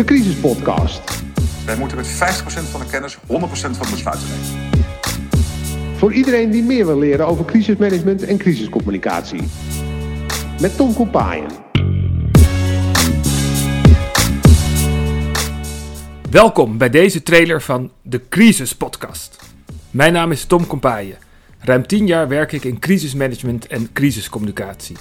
de Crisispodcast. Wij moeten met 50% van de kennis 100% van de besluiten nemen. Voor iedereen die meer wil leren over crisismanagement en crisiscommunicatie. Met Tom Kompaaien. Welkom bij deze trailer van de Crisis Podcast. Mijn naam is Tom Kompaaien. Ruim 10 jaar werk ik in crisismanagement en crisiscommunicatie.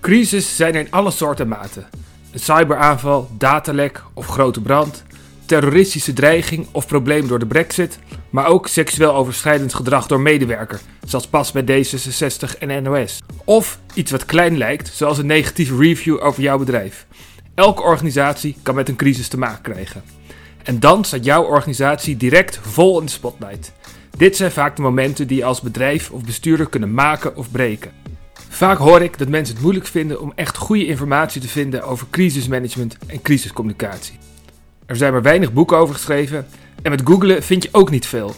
Crisis zijn er in alle soorten maten. Een cyberaanval, datalek of grote brand, terroristische dreiging of probleem door de brexit, maar ook seksueel overschrijdend gedrag door medewerker, zoals pas bij D66 en NOS. Of iets wat klein lijkt, zoals een negatieve review over jouw bedrijf. Elke organisatie kan met een crisis te maken krijgen. En dan staat jouw organisatie direct vol in de spotlight. Dit zijn vaak de momenten die je als bedrijf of bestuurder kunnen maken of breken. Vaak hoor ik dat mensen het moeilijk vinden om echt goede informatie te vinden over crisismanagement en crisiscommunicatie. Er zijn maar weinig boeken over geschreven en met googlen vind je ook niet veel.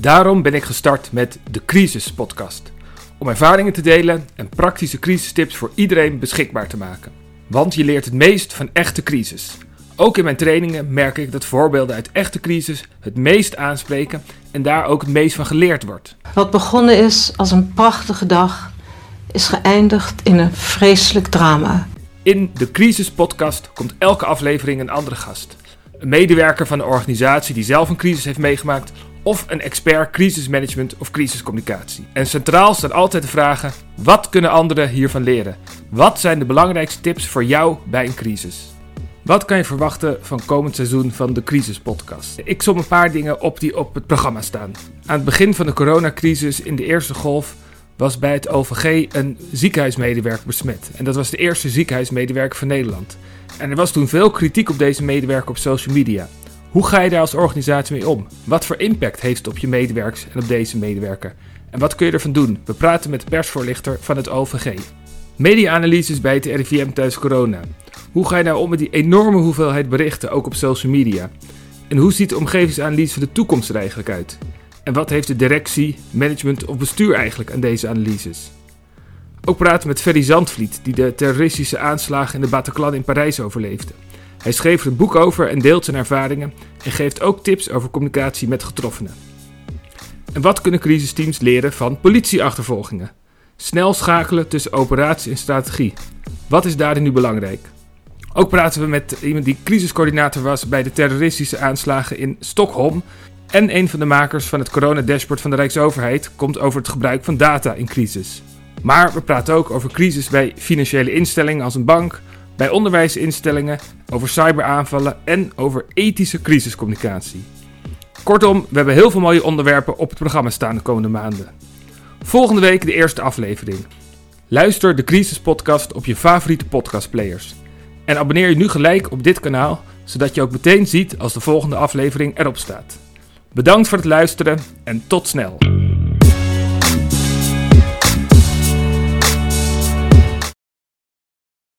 Daarom ben ik gestart met de Crisis Podcast. Om ervaringen te delen en praktische crisistips voor iedereen beschikbaar te maken. Want je leert het meest van echte crisis. Ook in mijn trainingen merk ik dat voorbeelden uit echte crisis het meest aanspreken en daar ook het meest van geleerd wordt. Wat begonnen is als een prachtige dag, is geëindigd in een vreselijk drama. In de Crisis Podcast komt elke aflevering een andere gast. Een medewerker van een organisatie die zelf een crisis heeft meegemaakt of een expert crisismanagement of crisiscommunicatie. En centraal staan altijd de vragen: wat kunnen anderen hiervan leren? Wat zijn de belangrijkste tips voor jou bij een crisis? Wat kan je verwachten van komend seizoen van de Crisis Podcast? Ik som een paar dingen op die op het programma staan. Aan het begin van de coronacrisis in de eerste golf was bij het OVG een ziekenhuismedewerker besmet. En dat was de eerste ziekenhuismedewerker van Nederland. En er was toen veel kritiek op deze medewerker op social media. Hoe ga je daar als organisatie mee om? Wat voor impact heeft het op je medewerkers en op deze medewerker? En wat kun je ervan doen? We praten met de persvoorlichter van het OVG. Media-analyses bij het RIVM tijdens corona. Hoe ga je nou om met die enorme hoeveelheid berichten, ook op social media? En hoe ziet de omgevingsanalyse van de toekomst er eigenlijk uit? En wat heeft de directie, management of bestuur eigenlijk aan deze analyses? Ook praten met Ferry Zandvliet, die de terroristische aanslagen in de Bataclan in Parijs overleefde. Hij schreef er een boek over en deelt zijn ervaringen en geeft ook tips over communicatie met getroffenen. En wat kunnen crisisteams leren van politieachtervolgingen? Snel schakelen tussen operatie en strategie. Wat is daarin nu belangrijk? Ook praten we met iemand die crisiscoördinator was bij de terroristische aanslagen in Stockholm. En een van de makers van het corona-dashboard van de Rijksoverheid komt over het gebruik van data in crisis. Maar we praten ook over crisis bij financiële instellingen als een bank, bij onderwijsinstellingen, over cyberaanvallen en over ethische crisiscommunicatie. Kortom, we hebben heel veel mooie onderwerpen op het programma staan de komende maanden. Volgende week de eerste aflevering. Luister de Crisis Podcast op je favoriete podcastplayers. En abonneer je nu gelijk op dit kanaal, zodat je ook meteen ziet als de volgende aflevering erop staat. Bedankt voor het luisteren en tot snel.